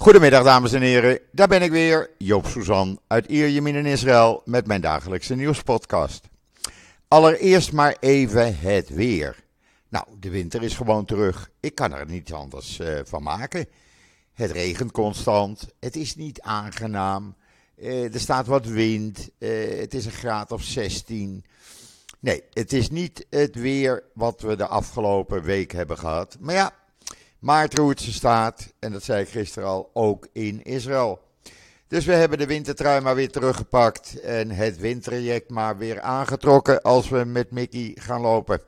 Goedemiddag dames en heren, daar ben ik weer, Joop Suzan uit Ierjemien in Israël met mijn dagelijkse nieuwspodcast. Allereerst maar even het weer. Nou, de winter is gewoon terug. Ik kan er niets anders uh, van maken. Het regent constant, het is niet aangenaam, uh, er staat wat wind, uh, het is een graad of 16. Nee, het is niet het weer wat we de afgelopen week hebben gehad. Maar ja, Maartroertse staat, en dat zei ik gisteren al, ook in Israël. Dus we hebben de wintertrui maar weer teruggepakt en het windtraject maar weer aangetrokken als we met Mickey gaan lopen.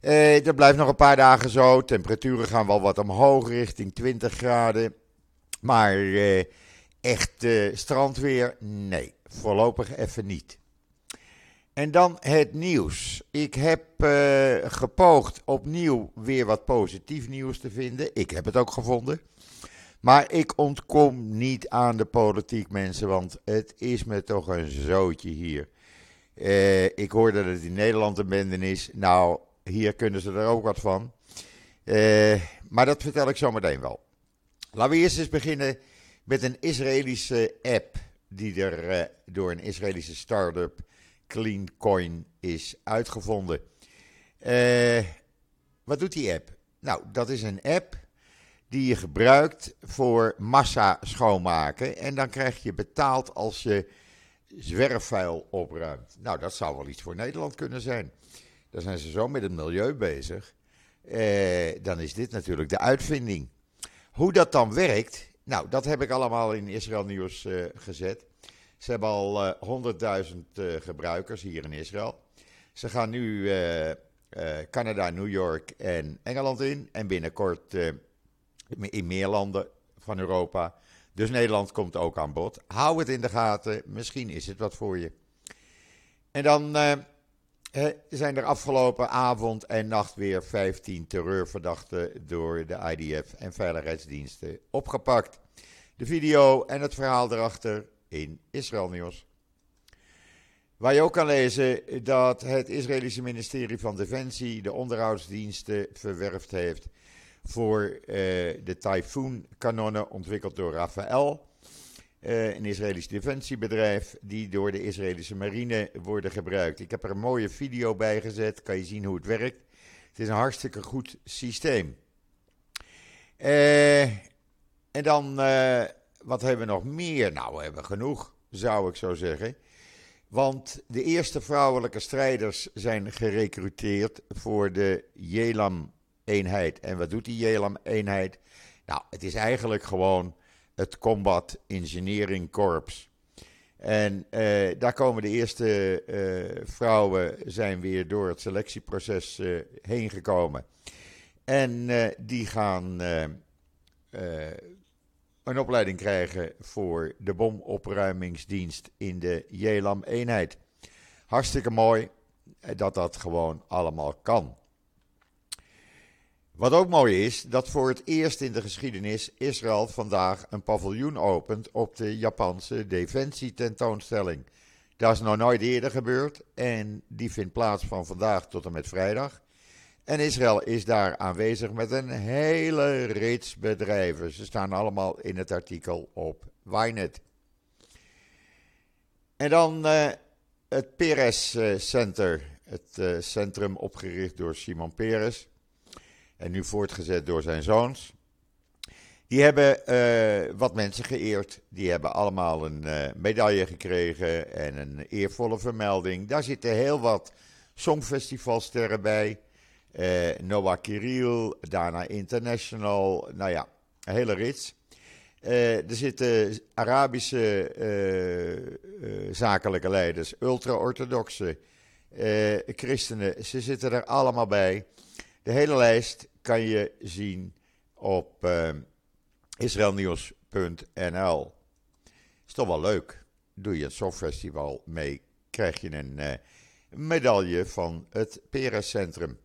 Eh, dat blijft nog een paar dagen zo. Temperaturen gaan wel wat omhoog, richting 20 graden. Maar eh, echt eh, strandweer, nee, voorlopig even niet. En dan het nieuws. Ik heb uh, gepoogd opnieuw weer wat positief nieuws te vinden. Ik heb het ook gevonden. Maar ik ontkom niet aan de politiek, mensen, want het is me toch een zootje hier. Uh, ik hoorde dat het in Nederland een bende is. Nou, hier kunnen ze er ook wat van. Uh, maar dat vertel ik zo meteen wel. Laten we eerst eens beginnen met een Israëlische app die er door een Israëlische start-up CleanCoin is uitgevonden. Uh, wat doet die app? Nou, dat is een app die je gebruikt voor massa schoonmaken. En dan krijg je betaald als je zwerfvuil opruimt. Nou, dat zou wel iets voor Nederland kunnen zijn. Dan zijn ze zo met het milieu bezig. Uh, dan is dit natuurlijk de uitvinding. Hoe dat dan werkt, nou, dat heb ik allemaal in Israël Nieuws uh, gezet. Ze hebben al uh, 100.000 uh, gebruikers hier in Israël. Ze gaan nu uh, Canada, New York en Engeland in. En binnenkort eh, in meer landen van Europa. Dus Nederland komt ook aan bod. Hou het in de gaten. Misschien is het wat voor je. En dan zijn er afgelopen avond en nacht weer 15 terreurverdachten door de IDF en veiligheidsdiensten opgepakt. De video en het verhaal erachter in Israël Nieuws. Waar je ook kan lezen dat het Israëlische ministerie van Defensie de onderhoudsdiensten verwerfd heeft voor uh, de Typhoon-kanonnen ontwikkeld door Rafael. Uh, een Israëlisch defensiebedrijf die door de Israëlische marine worden gebruikt. Ik heb er een mooie video bij gezet, kan je zien hoe het werkt. Het is een hartstikke goed systeem. Uh, en dan wat hebben we nog meer? Nou, we hebben genoeg, zou ik zo zeggen. Want de eerste vrouwelijke strijders zijn gerecruiteerd voor de Jelam-eenheid. En wat doet die Jelam-eenheid? Nou, het is eigenlijk gewoon het Combat Engineering Corps. En uh, daar komen de eerste uh, vrouwen zijn weer door het selectieproces uh, heen gekomen. En die gaan een opleiding krijgen voor de bomopruimingsdienst in de Jelam-eenheid. Hartstikke mooi dat dat gewoon allemaal kan. Wat ook mooi is, dat voor het eerst in de geschiedenis Israël vandaag een paviljoen opent op de Japanse defensietentoonstelling. Dat is nog nooit eerder gebeurd en die vindt plaats van vandaag tot en met vrijdag. En Israël is daar aanwezig met een hele rits bedrijven. Ze staan allemaal in het artikel op Wynet. En dan uh, het Peres uh, Center, het uh, centrum opgericht door Simon Peres en nu voortgezet door zijn zoons. Die hebben wat mensen geëerd. Die hebben allemaal een medaille gekregen en een eervolle vermelding. Daar zitten heel wat songfestivalsterren bij. Uh, Noah Kirill, daarna International, nou ja, een hele rits. Uh, er zitten Arabische uh, zakelijke leiders, ultra-orthodoxe christenen, ze zitten er allemaal bij. De hele lijst kan je zien op israelnieuws.nl. Is toch wel leuk. Doe je een songfestival mee, krijg je een medaille van het Peres Centrum.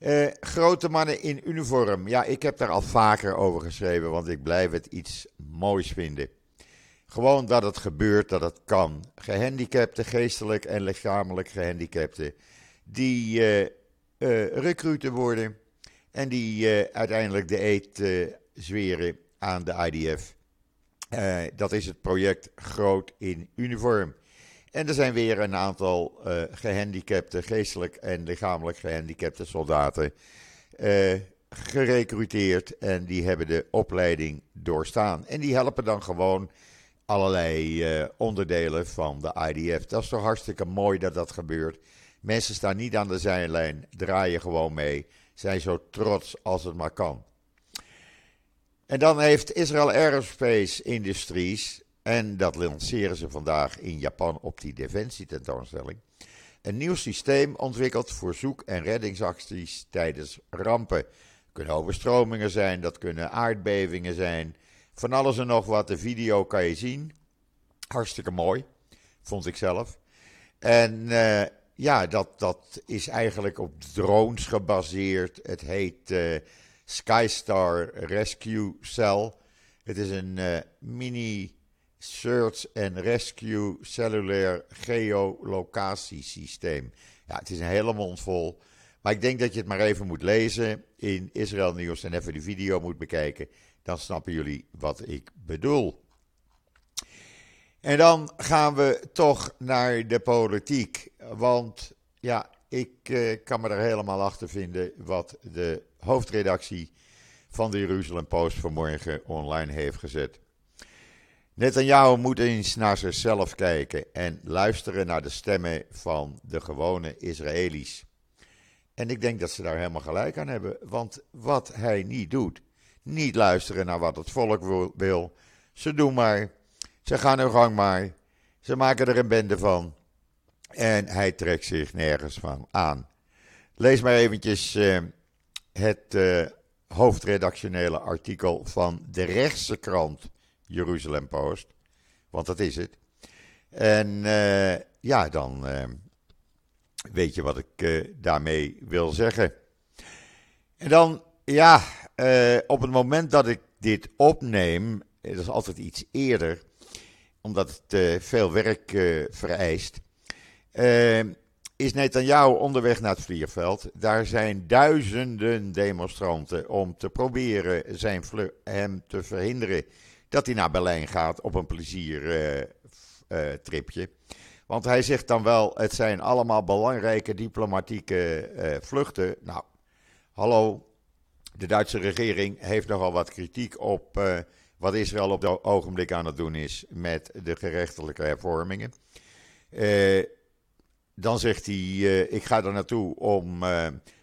Uh, grote mannen in uniform. Ja, ik heb daar al vaker over geschreven, want ik blijf het iets moois vinden. Gewoon dat het gebeurt, dat het kan. Gehandicapten, geestelijk en lichamelijk gehandicapten, die uh, uh, recruten worden en die uiteindelijk de eet zweren aan de IDF. Dat is het project Groot in Uniform. En er zijn weer een aantal uh, gehandicapte, geestelijk en lichamelijk gehandicapte soldaten uh, gerecruiteerd. En die hebben de opleiding doorstaan. En die helpen dan gewoon allerlei onderdelen van de IDF. Dat is toch hartstikke mooi dat dat gebeurt. Mensen staan niet aan de zijlijn, draaien gewoon mee. Zijn zo trots als het maar kan. En dan heeft Israel Aerospace Industries, en dat lanceren ze vandaag in Japan op die defensietentoonstelling, een nieuw systeem ontwikkeld voor zoek- en reddingsacties tijdens rampen. Dat kunnen overstromingen zijn, dat kunnen aardbevingen zijn, van alles en nog wat. De video kan je zien. Hartstikke mooi, vond ik zelf. En uh, ja, dat, dat is eigenlijk op drones gebaseerd. Het heet uh, Skystar Rescue Cell. Het is een uh, mini search and rescue cellulair geolocatiesysteem. Ja, het is een hele mond vol. Maar ik denk dat je het maar even moet lezen in Israël Nieuws en even de video moet bekijken. Dan snappen jullie wat ik bedoel. En dan gaan we toch naar de politiek. Want ja, ik eh, kan me er helemaal achter vinden wat de hoofdredactie van de Jeruzalem Post vanmorgen online heeft gezet. Netanyahu moet eens naar zichzelf kijken en luisteren naar de stemmen van de gewone Israëli's. En ik denk dat ze daar helemaal gelijk aan hebben, want wat hij niet doet, niet luisteren naar wat het volk wil, ze doen maar, ze gaan hun gang maar, ze maken er een bende van en hij trekt zich nergens van aan. Lees maar eventjes uh, het uh, hoofdredactionele artikel van de rechtse krant Jeruzalem Post. Want dat is het. En uh, ja, dan weet je wat ik daarmee wil zeggen. En dan, ja, op het moment dat ik dit opneem, dat is altijd iets eerder, omdat het veel werk vereist is Netanyahu onderweg naar het vliegveld. Daar zijn duizenden demonstranten om te proberen zijn hem te verhinderen dat hij naar Berlijn gaat op een pleziertripje. Uh, uh, Want hij zegt dan wel, het zijn allemaal belangrijke diplomatieke uh, vluchten. Nou, hallo, de Duitse regering heeft nogal wat kritiek op wat Israël op het ogenblik aan het doen is met de gerechtelijke hervormingen. Dan zegt hij, ik ga er naartoe om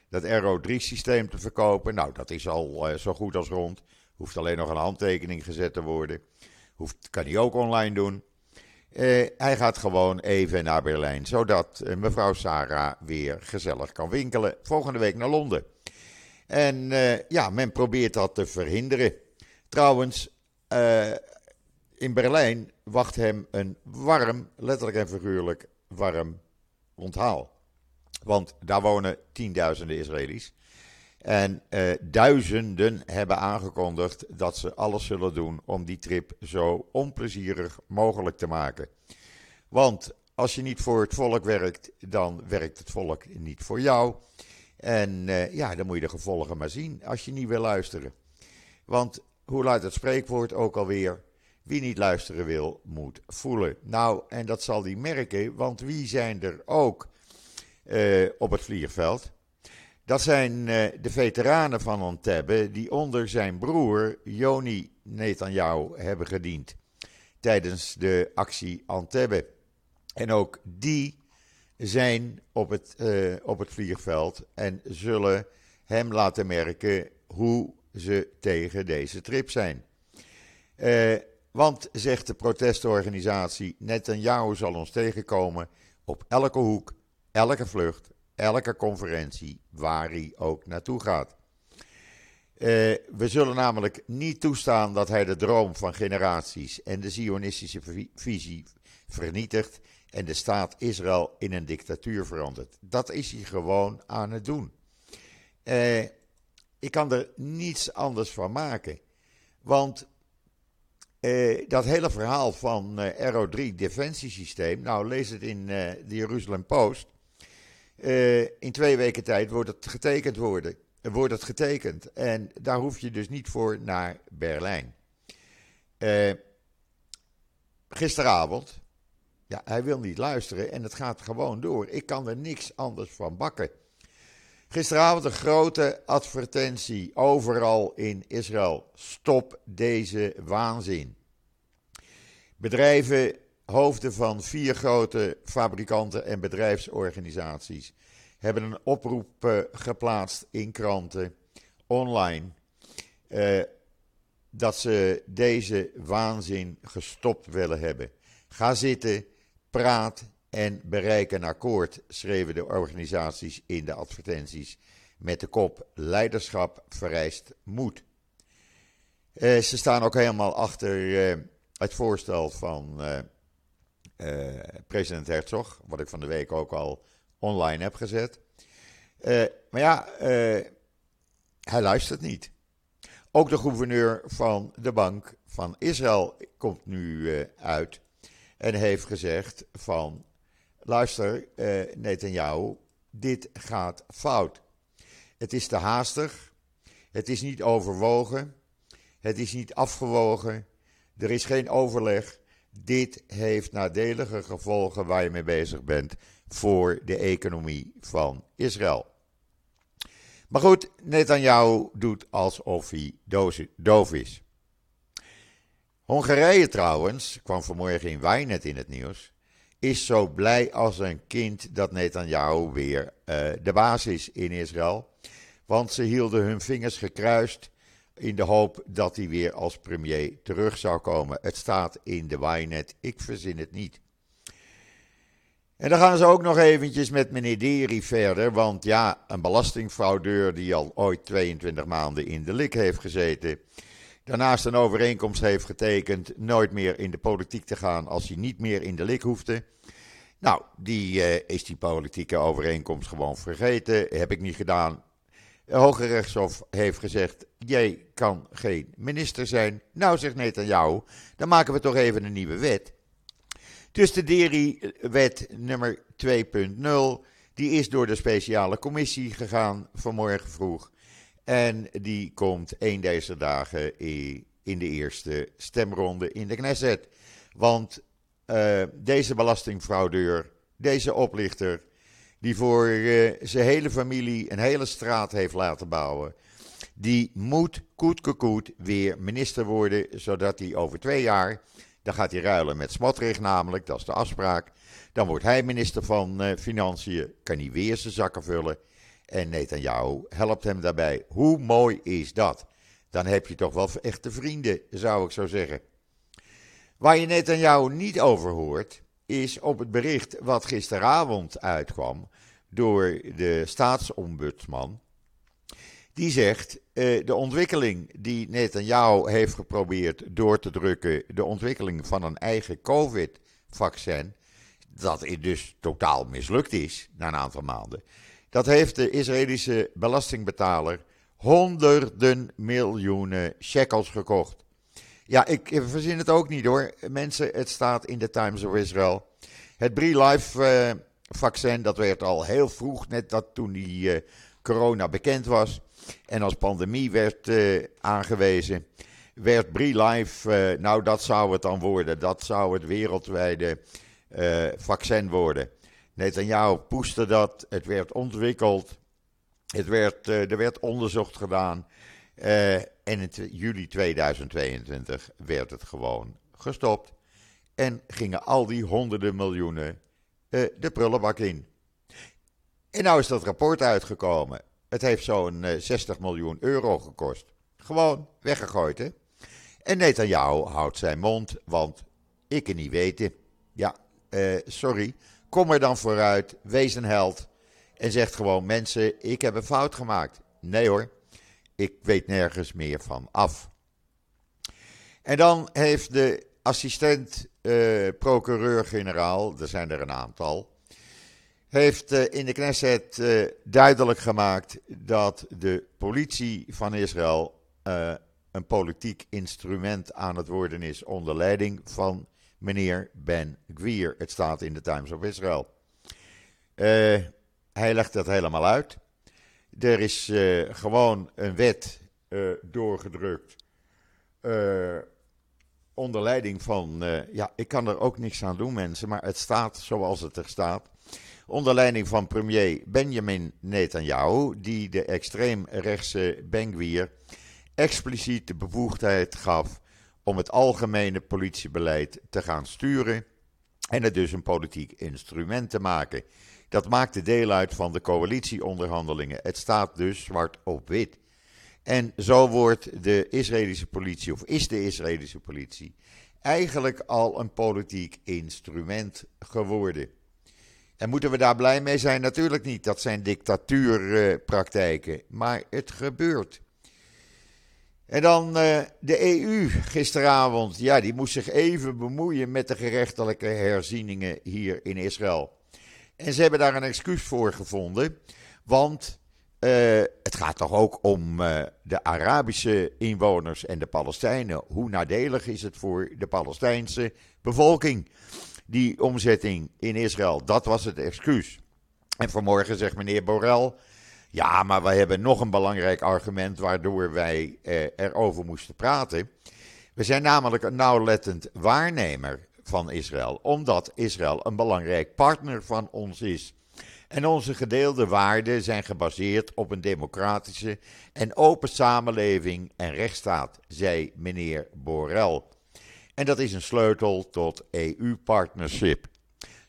dat RO3-systeem te verkopen. Nou, dat is al zo goed als rond. Hoeft alleen nog een handtekening gezet te worden. Hoeft, kan hij ook online doen. hij gaat gewoon even naar Berlijn, zodat mevrouw Sarah weer gezellig kan winkelen. Volgende week naar Londen. En ja, men probeert dat te verhinderen. Trouwens, in Berlijn wacht hem een warm, letterlijk en figuurlijk warm onthaal. Want daar wonen tienduizenden Israëli's. En eh, duizenden hebben aangekondigd dat ze alles zullen doen om die trip zo onplezierig mogelijk te maken. Want als je niet voor het volk werkt, dan werkt het volk niet voor jou. En eh, ja, dan moet je de gevolgen maar zien als je niet wil luisteren. Want hoe luidt het spreekwoord ook alweer? Wie niet luisteren wil, moet voelen. Nou, en dat zal hij merken, want wie zijn er ook uh, op het vliegveld? Dat zijn uh, de veteranen van Ontebbe die onder zijn broer Joni Netanyahu hebben gediend tijdens de actie Antebbe. En ook die zijn op het, uh, op het vliegveld en zullen hem laten merken hoe ze tegen deze trip zijn. Uh, want, zegt de protestorganisatie, Netanyahu zal ons tegenkomen op elke hoek, elke vlucht, elke conferentie, waar hij ook naartoe gaat. Uh, we zullen namelijk niet toestaan dat hij de droom van generaties en de Zionistische visie vernietigt en de staat Israël in een dictatuur verandert. Dat is hij gewoon aan het doen. Uh, ik kan er niets anders van maken. Want uh, dat hele verhaal van uh, RO3 defensiesysteem, nou lees het in de Jeruzalem Post. In twee weken tijd wordt het getekend worden, wordt het getekend. En daar hoef je dus niet voor naar Berlijn. Uh, gisteravond, ja, hij wil niet luisteren en het gaat gewoon door. Ik kan er niks anders van bakken. Gisteravond een grote advertentie overal in Israël. Stop deze waanzin. Bedrijven, hoofden van vier grote fabrikanten en bedrijfsorganisaties hebben een oproep uh, geplaatst in kranten, online, uh, dat ze deze waanzin gestopt willen hebben. Ga zitten, praat en bereik een akkoord, schreven de organisaties in de advertenties met de kop leiderschap vereist moed. Uh, ze staan ook helemaal achter het voorstel van uh, president Herzog, wat ik van de week ook al online heb gezet. maar ja, hij luistert niet. Ook de gouverneur van de Bank van Israël komt nu uit en heeft gezegd van luister uh, Netanyahu, dit gaat fout. Het is te haastig, het is niet overwogen, het is niet afgewogen, er is geen overleg. Dit heeft nadelige gevolgen waar je mee bezig bent voor de economie van Israël. Maar goed, Netanyahu doet alsof hij doof is. Hongarije trouwens, kwam vanmorgen in Wijnet in het nieuws, is zo blij als een kind dat Netanyahu weer uh, de baas is in Israël. Want ze hielden hun vingers gekruist in de hoop dat hij weer als premier terug zou komen. Het staat in de Wijnet, ik verzin het niet. En dan gaan ze ook nog eventjes met meneer Deri verder, want ja, een belastingfraudeur die al ooit 22 maanden in de lik heeft gezeten, daarnaast een overeenkomst heeft getekend nooit meer in de politiek te gaan als hij niet meer in de lik hoefde. Nou, die uh, is die politieke overeenkomst gewoon vergeten. Heb ik niet gedaan. De Hoge Rechtshof heeft gezegd: jij kan geen minister zijn. Nou, zegt Netanyahu, dan maken we toch even een nieuwe wet. Dus de Deri-wet nummer 2.0, die is door de speciale commissie gegaan vanmorgen vroeg. En die komt één deze dagen in de eerste stemronde in de Knesset. Want uh, deze belastingfraudeur, deze oplichter, die voor uh, zijn hele familie een hele straat heeft laten bouwen, die moet koet weer minister worden, zodat hij over twee jaar, dan gaat hij ruilen met Smotrich namelijk, dat is de afspraak, dan wordt hij minister van uh, Financiën, kan hij weer zijn zakken vullen en Netanyahu helpt hem daarbij. Hoe mooi is dat? Dan heb je toch wel echte vrienden, zou ik zo zeggen. Waar je Netanyahu niet over hoort, is op het bericht wat gisteravond uitkwam door de staatsombudsman. Die zegt, uh, de ontwikkeling die Netanyahu heeft geprobeerd door te drukken, de ontwikkeling van een eigen COVID-vaccin, dat dus totaal mislukt is na een aantal maanden. Dat heeft de Israëlische belastingbetaler honderden miljoenen shekels gekocht. Ja, ik verzin het ook niet hoor. Mensen, het staat in de Times of Israel. Het Brie-Life uh, vaccin, dat werd al heel vroeg, net dat toen die uh, corona bekend was. En als pandemie werd uh, aangewezen, werd Brie-Life, nou dat zou het dan worden. Dat zou het wereldwijde vaccin worden. Netanyahu poeste dat, het werd ontwikkeld, het werd, er werd onderzocht gedaan. Uh, en in juli 2022 werd het gewoon gestopt. En gingen al die honderden miljoenen uh, de prullenbak in. En nou is dat rapport uitgekomen. Het heeft zo'n uh, eh, 60 miljoen euro gekost. Gewoon weggegooid, hè? En Netanyahu houdt zijn mond, want ik kan niet weten. Ja, sorry. Kom er dan vooruit, wees een held. En zegt gewoon: mensen, ik heb een fout gemaakt. Nee hoor, ik weet nergens meer van af. En dan heeft de assistent uh, procureur-generaal, er zijn er een aantal, heeft uh, in de Knesset uh, duidelijk gemaakt dat de politie van Israël een politiek instrument aan het worden is onder leiding van meneer Ben Gvir. Het staat in de Times of Israel. hij legt dat helemaal uit. Er is uh, gewoon een wet uh, doorgedrukt. Uh, onder leiding van, ja, ik kan er ook niks aan doen mensen, maar het staat zoals het er staat. Onder leiding van premier Benjamin Netanyahu, die de extreemrechtse Benguier expliciet de bevoegdheid gaf om het algemene politiebeleid te gaan sturen en het dus een politiek instrument te maken. Dat maakte deel uit van de coalitieonderhandelingen. Het staat dus zwart op wit. En zo wordt de Israëlische politie, of is de Israëlische politie, eigenlijk al een politiek instrument geworden. En moeten we daar blij mee zijn? Natuurlijk niet. Dat zijn dictatuurpraktijken. Maar het gebeurt. En dan uh, de EU gisteravond. Ja, die moest zich even bemoeien met de gerechtelijke herzieningen hier in Israël. En ze hebben daar een excuus voor gevonden. Want uh, het gaat toch ook om uh, de Arabische inwoners en de Palestijnen. Hoe nadelig is het voor de Palestijnse bevolking? Die omzetting in Israël, dat was het excuus. En vanmorgen zegt meneer Borrell ja, maar we hebben nog een belangrijk argument waardoor wij eh, erover moesten praten. We zijn namelijk een nauwlettend waarnemer van Israël, omdat Israël een belangrijk partner van ons is. En onze gedeelde waarden zijn gebaseerd op een democratische en open samenleving en rechtsstaat, zei meneer Borrell. En dat is een sleutel tot EU-partnership.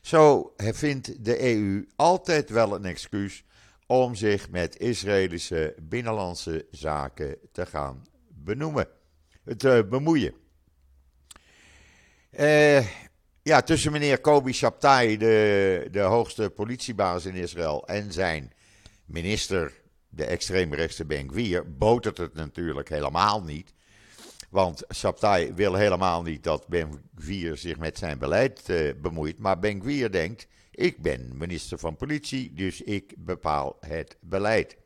Zo vindt de EU altijd wel een excuus om zich met Israëlische binnenlandse zaken te gaan benoemen, te bemoeien. Uh, ja, tussen meneer Kobi Shabtai, de, de hoogste politiebaas in Israël, en zijn minister, de extreemrechtse Ben Gvir, botert het natuurlijk helemaal niet. Want Shabtai wil helemaal niet dat Ben Gvir zich met zijn beleid uh, bemoeit. Maar Ben Gvir denkt, ik ben minister van Politie, dus ik bepaal het beleid.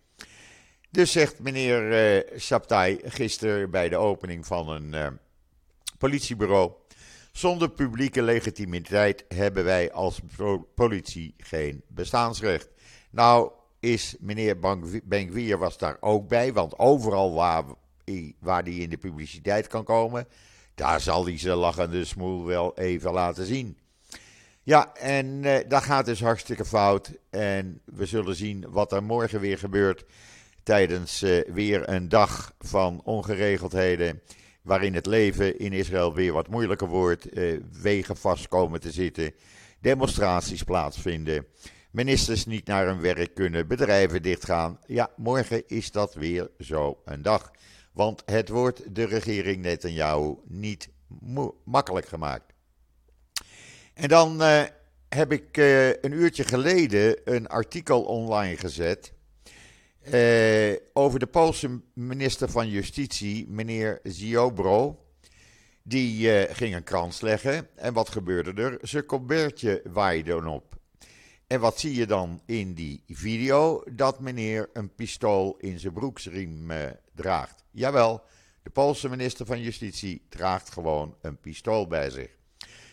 Dus zegt meneer uh, Saptai gisteren bij de opening van een uh, politiebureau. Zonder publieke legitimiteit hebben wij als politie geen bestaansrecht. Nou is meneer Benkwier was daar ook bij, want overal waar, waar hij in de publiciteit kan komen, daar zal hij zijn lachende smoel wel even laten zien. Ja, en uh, dat gaat dus hartstikke fout. En we zullen zien wat er morgen weer gebeurt tijdens uh, weer een dag van ongeregeldheden. Waarin het leven in Israël weer wat moeilijker wordt. Uh, wegen vast komen te zitten. Demonstraties plaatsvinden. Ministers niet naar hun werk kunnen. Bedrijven dichtgaan. Ja, morgen is dat weer zo een dag. Want het wordt de regering Netanyahu niet makkelijk gemaakt. En dan uh, heb ik uh, een uurtje geleden een artikel online gezet. Uh, over de Poolse minister van Justitie, meneer Ziobro. Die ging een krans leggen. En wat gebeurde er? Zijn colbertje waaide op. En wat zie je dan in die video? Dat meneer een pistool in zijn broeksriem draagt. Jawel, de Poolse minister van Justitie draagt gewoon een pistool bij zich.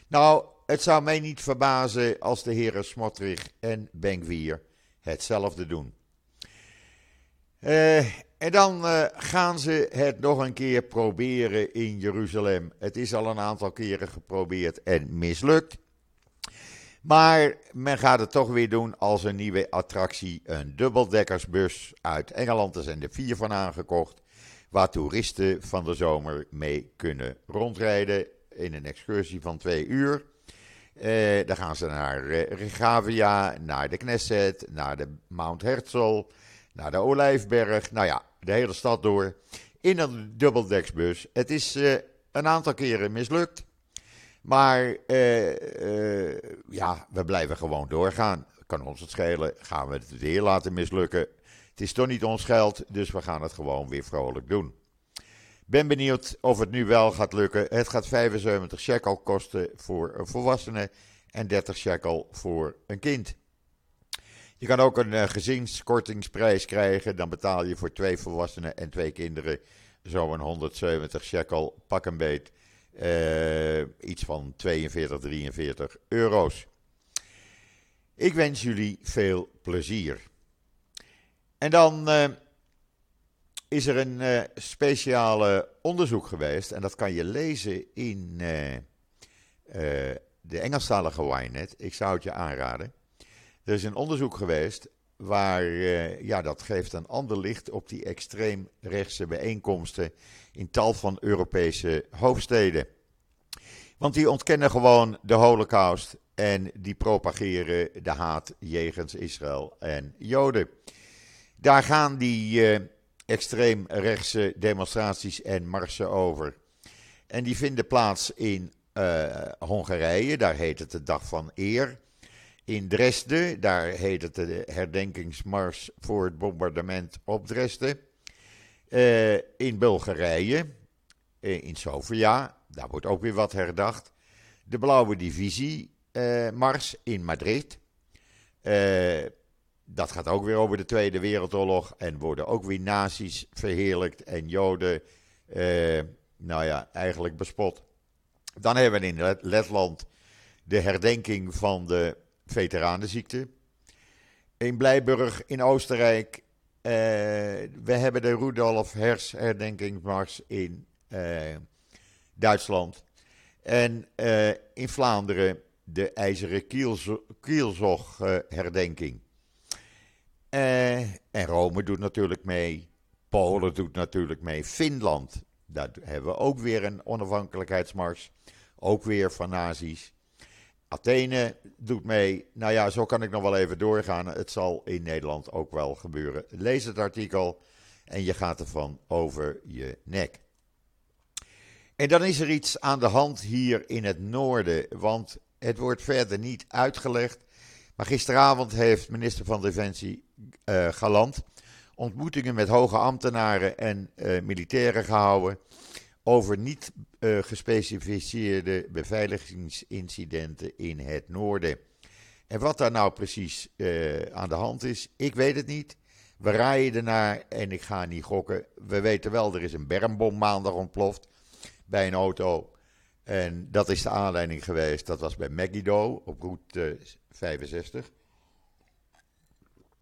Nou, het zou mij niet verbazen als de heren Smotrich en Benkwier hetzelfde doen. Uh, en dan uh, gaan ze het nog een keer proberen in Jeruzalem. Het is al een aantal keren geprobeerd en mislukt. Maar men gaat het toch weer doen als een nieuwe attractie. Een dubbeldekkersbus uit Engeland. Er zijn er vier van aangekocht. Waar toeristen van de zomer mee kunnen rondrijden. In een excursie van twee uur. Uh, dan gaan ze naar uh, Regavia, naar de Knesset, naar de Mount Herzl, naar de Olijfberg. Nou ja, de hele stad door. In een dubbeldeksbus. Het is uh, een aantal keren mislukt. Maar ja, we blijven gewoon doorgaan. Kan ons het schelen. Gaan we het weer laten mislukken. Het is toch niet ons geld, dus we gaan het gewoon weer vrolijk doen. Ben benieuwd of het nu wel gaat lukken. Het gaat 75 shekel kosten voor een volwassene en 30 shekel voor een kind. Je kan ook een uh, gezinskortingsprijs krijgen. Dan betaal je voor twee volwassenen en twee kinderen zo'n 170 shekel pak een beet. Uh, iets van 42, 43 euro's. Ik wens jullie veel plezier. En dan uh, is er een uh, speciale onderzoek geweest. En dat kan je lezen in uh, uh, de Engelstalige Ynet. Ik zou het je aanraden. Er is een onderzoek geweest waar, ja, dat geeft een ander licht op die extreemrechtse bijeenkomsten in tal van Europese hoofdsteden. Want die ontkennen gewoon de Holocaust en die propageren de haat jegens Israël en Joden. Daar gaan die extreemrechtse demonstraties en marsen over. En die vinden plaats in uh, Hongarije, daar heet het de Dag van Eer. In Dresden, daar heet het de herdenkingsmars voor het bombardement op Dresden. Uh, in Bulgarije, in Sofia, daar wordt ook weer wat herdacht. De Blauwe Divisie Mars in Madrid. Dat gaat ook weer over de Tweede Wereldoorlog. En worden ook weer nazi's verheerlijkt en Joden, eh, nou ja, eigenlijk bespot. Dan hebben we in Letland de herdenking van de veteranenziekte. In Blijburg in Oostenrijk. Uh, we hebben de Rudolf Hers herdenkingsmars in uh, Duitsland. En uh, in Vlaanderen de IJzeren Kielzog herdenking. Uh, en Rome doet natuurlijk mee. Polen doet natuurlijk mee. Finland, daar hebben we ook weer een onafhankelijkheidsmars. Ook weer van nazi's. Athene doet mee. Nou ja, zo kan ik nog wel even doorgaan. Het zal in Nederland ook wel gebeuren. Lees het artikel en je gaat ervan over je nek. En dan is er iets aan de hand hier in het noorden, want het wordt verder niet uitgelegd. Maar gisteravond heeft minister van Defensie uh, Galant ontmoetingen met hoge ambtenaren en uh, militairen gehouden over niet uh, gespecificeerde beveiligingsincidenten in het noorden. En wat daar nou precies aan de hand is, ik weet het niet. We rijden ernaar en ik ga niet gokken. We weten wel, er is een bermbom maandag ontploft bij een auto. En dat is de aanleiding geweest. Dat was bij Megiddo op route 65.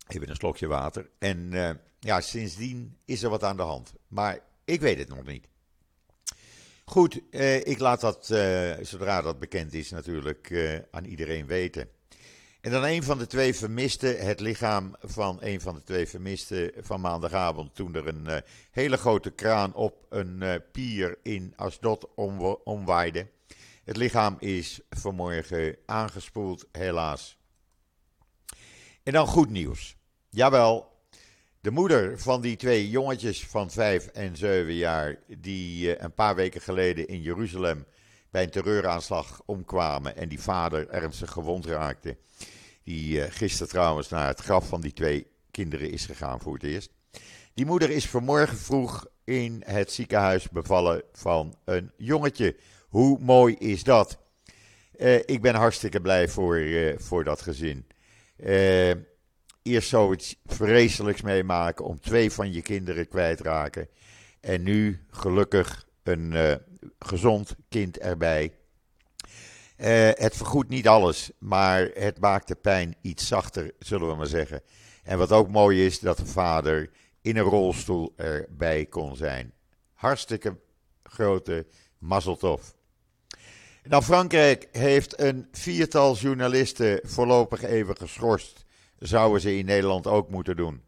Even een slokje water. En uh, ja, sindsdien is er wat aan de hand. Maar ik weet het nog niet. Goed, uh, ik laat dat, uh, zodra dat bekend is, natuurlijk aan iedereen weten. En dan een van de twee vermisten, het lichaam van een van de twee vermisten van maandagavond, toen er een hele grote kraan op een pier in Asdod om, omwaaide. Het lichaam is vanmorgen aangespoeld, helaas. En dan goed nieuws. Jawel, de moeder van die twee jongetjes van vijf en zeven jaar, die eh, een paar weken geleden in Jeruzalem bij een terreuraanslag omkwamen en die vader ernstig gewond raakte, die uh, gisteren trouwens naar het graf van die twee kinderen is gegaan voor het eerst. Die moeder is vanmorgen vroeg in het ziekenhuis bevallen van een jongetje. Hoe mooi is dat? Uh, ik ben hartstikke blij voor, voor dat gezin. Uh, eerst zoiets vreselijks meemaken om twee van je kinderen kwijtraken. En nu gelukkig een gezond kind erbij. het vergoedt niet alles, maar het maakt de pijn iets zachter, zullen we maar zeggen. En wat ook mooi is, dat de vader in een rolstoel erbij kon zijn. Hartstikke grote mazzeltof. Nou, Frankrijk heeft een viertal journalisten voorlopig even geschorst. Zouden ze in Nederland ook moeten doen.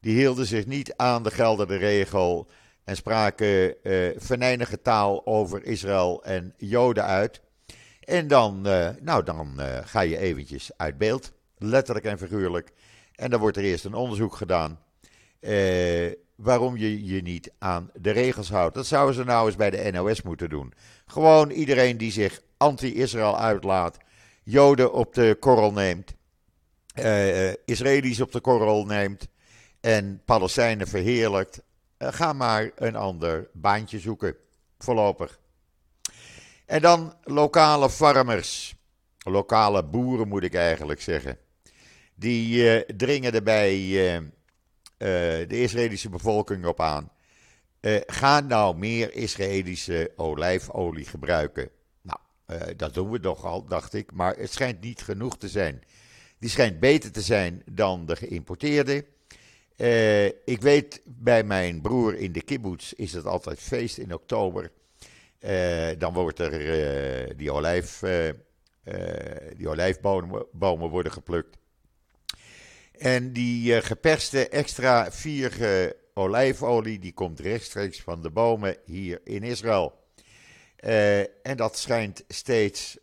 Die hielden zich niet aan de geldende regel en spraken uh, venijnige taal over Israël en Joden uit. En dan, uh, nou, dan uh, ga je eventjes uit beeld, letterlijk en figuurlijk. En dan wordt er eerst een onderzoek gedaan waarom je je niet aan de regels houdt. Dat zouden ze nou eens bij de NOS moeten doen. Gewoon iedereen die zich anti-Israël uitlaat, Joden op de korrel neemt, uh, Israëli's op de korrel neemt en Palestijnen verheerlijkt. Uh, ga maar een ander baantje zoeken, voorlopig. En dan lokale farmers, lokale boeren moet ik eigenlijk zeggen. Die dringen erbij de Israëlische bevolking op aan. Uh, ga nou meer Israëlische olijfolie gebruiken. Nou, uh, dat doen we toch al, dacht ik. Maar het schijnt niet genoeg te zijn. Die schijnt beter te zijn dan de geïmporteerde. ik weet, bij mijn broer in de kibbutz is het altijd feest in oktober. dan wordt er die, olijf, die olijfbomen worden geplukt. En die geperste extra vier olijfolie, die komt rechtstreeks van de bomen hier in Israël. Uh, en dat schijnt steeds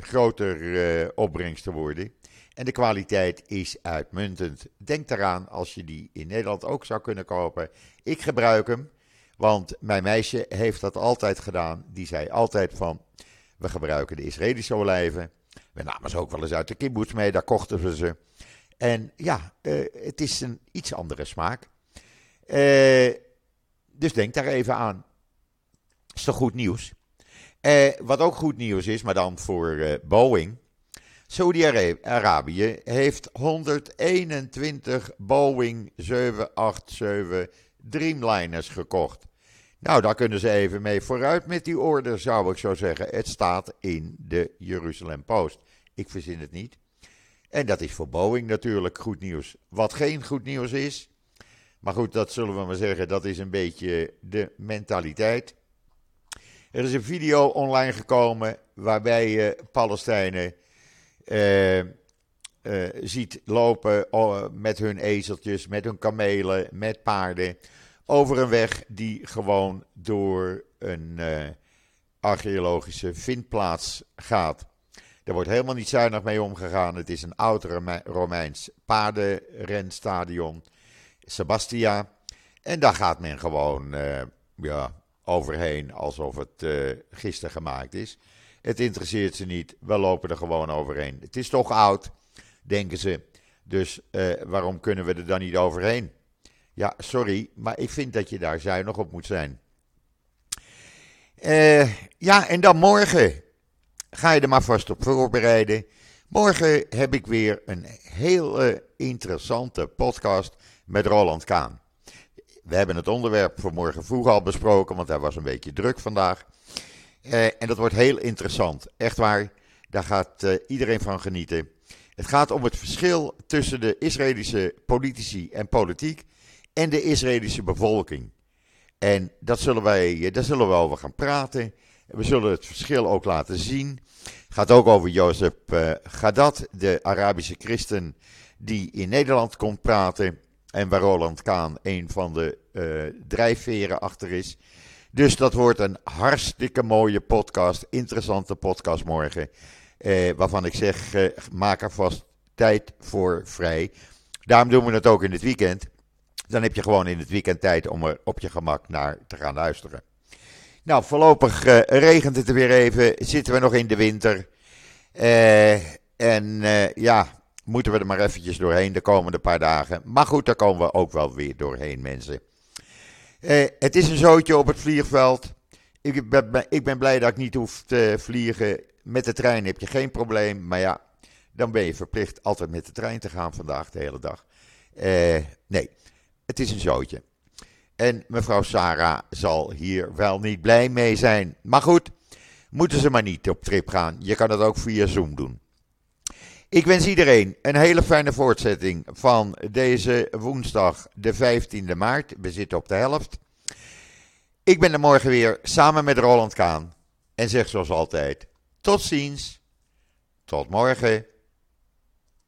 groter opbrengst te worden. En de kwaliteit is uitmuntend. Denk eraan als je die in Nederland ook zou kunnen kopen. Ik gebruik hem, want mijn meisje heeft dat altijd gedaan. Die zei altijd van, we gebruiken de Israëlische olijven. We namen ze ook wel eens uit de kibbutz mee, daar kochten we ze. En ja, het is een iets andere smaak. dus denk daar even aan. Is toch goed nieuws? Eh, wat ook goed nieuws is, maar dan voor Boeing. Saudi-Arabië heeft 121 Boeing 787 Dreamliners gekocht. Nou, daar kunnen ze even mee vooruit met die order, zou ik zo zeggen. Het staat in de Jeruzalem Post. Ik verzin het niet. En dat is voor Boeing natuurlijk goed nieuws. Wat geen goed nieuws is, maar goed, dat zullen we maar zeggen, dat is een beetje de mentaliteit. Er is een video online gekomen waarbij je Palestijnen uh, uh, ziet lopen met hun ezeltjes, met hun kamelen, met paarden. Over een weg die gewoon door een uh, archeologische vindplaats gaat. Er wordt helemaal niet zuinig mee omgegaan. Het is een oud Romeins paardenrenstadion, Sebastia. En daar gaat men gewoon ja, overheen alsof het uh, gisteren gemaakt is. Het interesseert ze niet, we lopen er gewoon overheen. Het is toch oud, denken ze. Dus uh, waarom kunnen we er dan niet overheen? Ja, sorry, maar ik vind dat je daar zuinig op moet zijn. Ja, en dan morgen ga je er maar vast op voorbereiden. Morgen heb ik weer een heel interessante podcast met Roland Kaan. We hebben het onderwerp voor morgen vroeg al besproken, want hij was een beetje druk vandaag. Uh, en dat wordt heel interessant. Echt waar, daar gaat uh, iedereen van genieten. Het gaat om het verschil tussen de Israëlische politici en politiek en de Israëlische bevolking. En dat zullen wij, daar zullen we over gaan praten. We zullen het verschil ook laten zien. Het gaat ook over Jozef uh, Gadat, de Arabische christen die in Nederland komt praten. En waar Roland Kaan een van de uh, drijfveren achter is. Dus dat wordt een hartstikke mooie podcast. Interessante podcast morgen. Uh, waarvan ik zeg, maak er vast tijd voor vrij. Daarom doen we het ook in het weekend. Dan heb je gewoon in het weekend tijd om er op je gemak naar te gaan luisteren. Nou, voorlopig regent het er weer even. Zitten we nog in de winter. en ja, moeten we er maar eventjes doorheen de komende paar dagen. Maar goed, daar komen we ook wel weer doorheen, mensen. Eh, het is een zootje op het vliegveld. Ik ben, ik ben blij dat ik niet hoef te vliegen. Met de trein heb je geen probleem. Maar ja, dan ben je verplicht altijd met de trein te gaan vandaag de hele dag. Eh, nee, het is een zootje. En mevrouw Sarah zal hier wel niet blij mee zijn. Maar goed, moeten ze maar niet op trip gaan. Je kan het ook via Zoom doen. Ik wens iedereen een hele fijne voortzetting van deze woensdag, de 15e maart. We zitten op de helft. Ik ben er morgen weer samen met Roland Kaan. En zeg zoals altijd: tot ziens. Tot morgen.